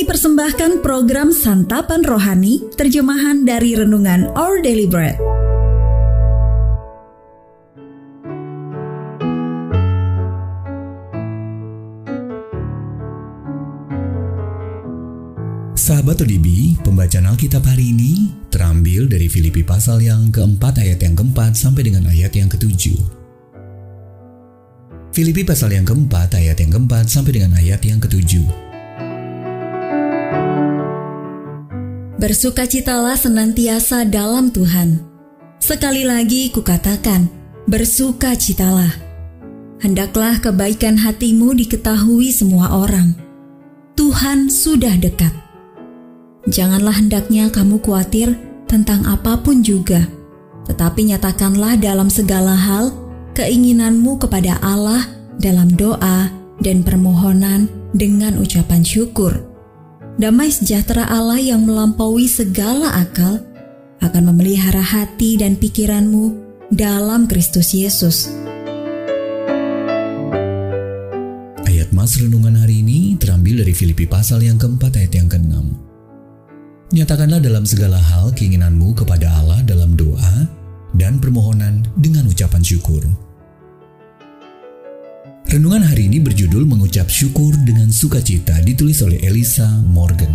Kami persembahkan program Santapan Rohani, terjemahan dari Renungan Our Daily Bread. Sahabat ODB, pembacaan Alkitab hari ini terambil dari Filipi pasal yang keempat ayat yang keempat sampai dengan ayat yang ketujuh. Filipi pasal yang keempat ayat yang keempat sampai dengan ayat yang ketujuh. Bersukacitalah senantiasa dalam Tuhan. Sekali lagi kukatakan, bersukacitalah. Hendaklah kebaikan hatimu diketahui semua orang. Tuhan sudah dekat. Janganlah hendaknya kamu khawatir tentang apa pun juga, tetapi nyatakanlah dalam segala hal keinginanmu kepada Allah dalam doa dan permohonan dengan ucapan syukur damai sejahtera Allah yang melampaui segala akal akan memelihara hati dan pikiranmu dalam Kristus Yesus. Ayat Mas Renungan hari ini terambil dari Filipi pasal yang keempat ayat yang keenam. Nyatakanlah dalam segala hal keinginanmu kepada Allah dalam doa dan permohonan dengan ucapan syukur. Renungan hari ini berjudul Mengucap Syukur dengan Sukacita ditulis oleh Elisa Morgan.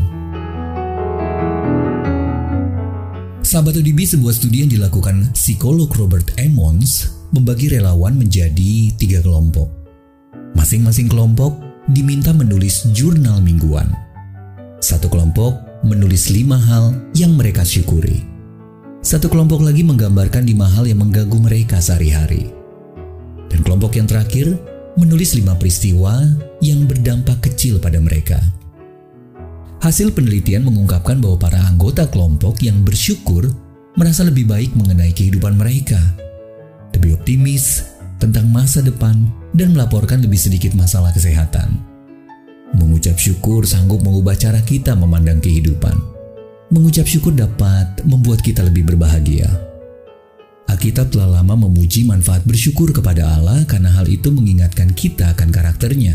Sahabat ODB sebuah studi yang dilakukan psikolog Robert Emmons membagi relawan menjadi tiga kelompok. Masing-masing kelompok diminta menulis jurnal mingguan. Satu kelompok menulis lima hal yang mereka syukuri. Satu kelompok lagi menggambarkan lima hal yang mengganggu mereka sehari-hari. Dan kelompok yang terakhir menulis lima peristiwa yang berdampak kecil pada mereka. Hasil penelitian mengungkapkan bahwa para anggota kelompok yang bersyukur merasa lebih baik mengenai kehidupan mereka, lebih optimis tentang masa depan, dan melaporkan lebih sedikit masalah kesehatan. Mengucap syukur sanggup mengubah cara kita memandang kehidupan. Mengucap syukur dapat membuat kita lebih berbahagia. Alkitab telah lama memuji manfaat bersyukur kepada Allah karena hal itu mengingatkan kita akan karakternya.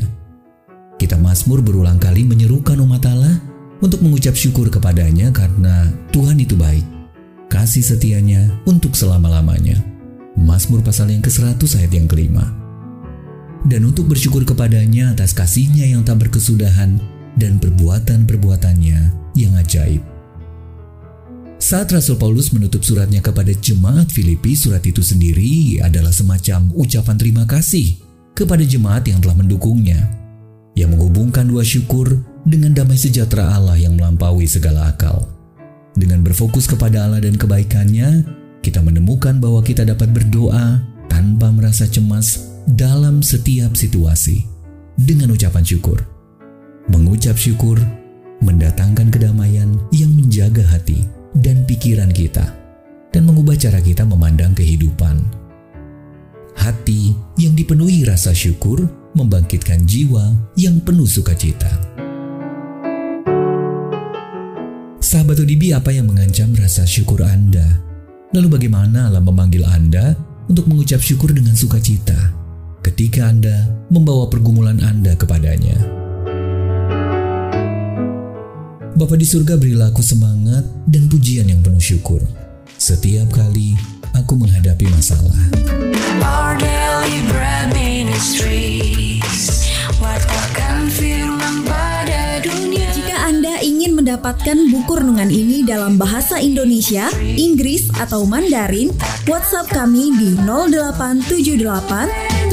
Kita Mazmur berulang kali menyerukan umat Allah untuk mengucap syukur kepadanya karena Tuhan itu baik. Kasih setianya untuk selama-lamanya. Mazmur pasal yang ke-100 ayat yang kelima. Dan untuk bersyukur kepadanya atas kasihnya yang tak berkesudahan dan perbuatan-perbuatannya yang ajaib. Saat Rasul Paulus menutup suratnya kepada jemaat Filipi, surat itu sendiri adalah semacam ucapan terima kasih kepada jemaat yang telah mendukungnya, yang menghubungkan dua syukur dengan damai sejahtera Allah yang melampaui segala akal. Dengan berfokus kepada Allah dan kebaikannya, kita menemukan bahwa kita dapat berdoa tanpa merasa cemas dalam setiap situasi dengan ucapan syukur. Mengucap syukur pikiran kita, dan mengubah cara kita memandang kehidupan. Hati yang dipenuhi rasa syukur membangkitkan jiwa yang penuh sukacita. Sahabat ODB, apa yang mengancam rasa syukur Anda? Lalu bagaimana Allah memanggil Anda untuk mengucap syukur dengan sukacita ketika Anda membawa pergumulan Anda kepadanya? Bapa di surga berilah aku semangat dan pujian yang penuh syukur. Setiap kali aku menghadapi masalah. Our daily bread ministries Wartakan firman pada dunia Jika Anda ingin mendapatkan buku renungan ini dalam bahasa Indonesia, Inggris, atau Mandarin, WhatsApp kami di 0878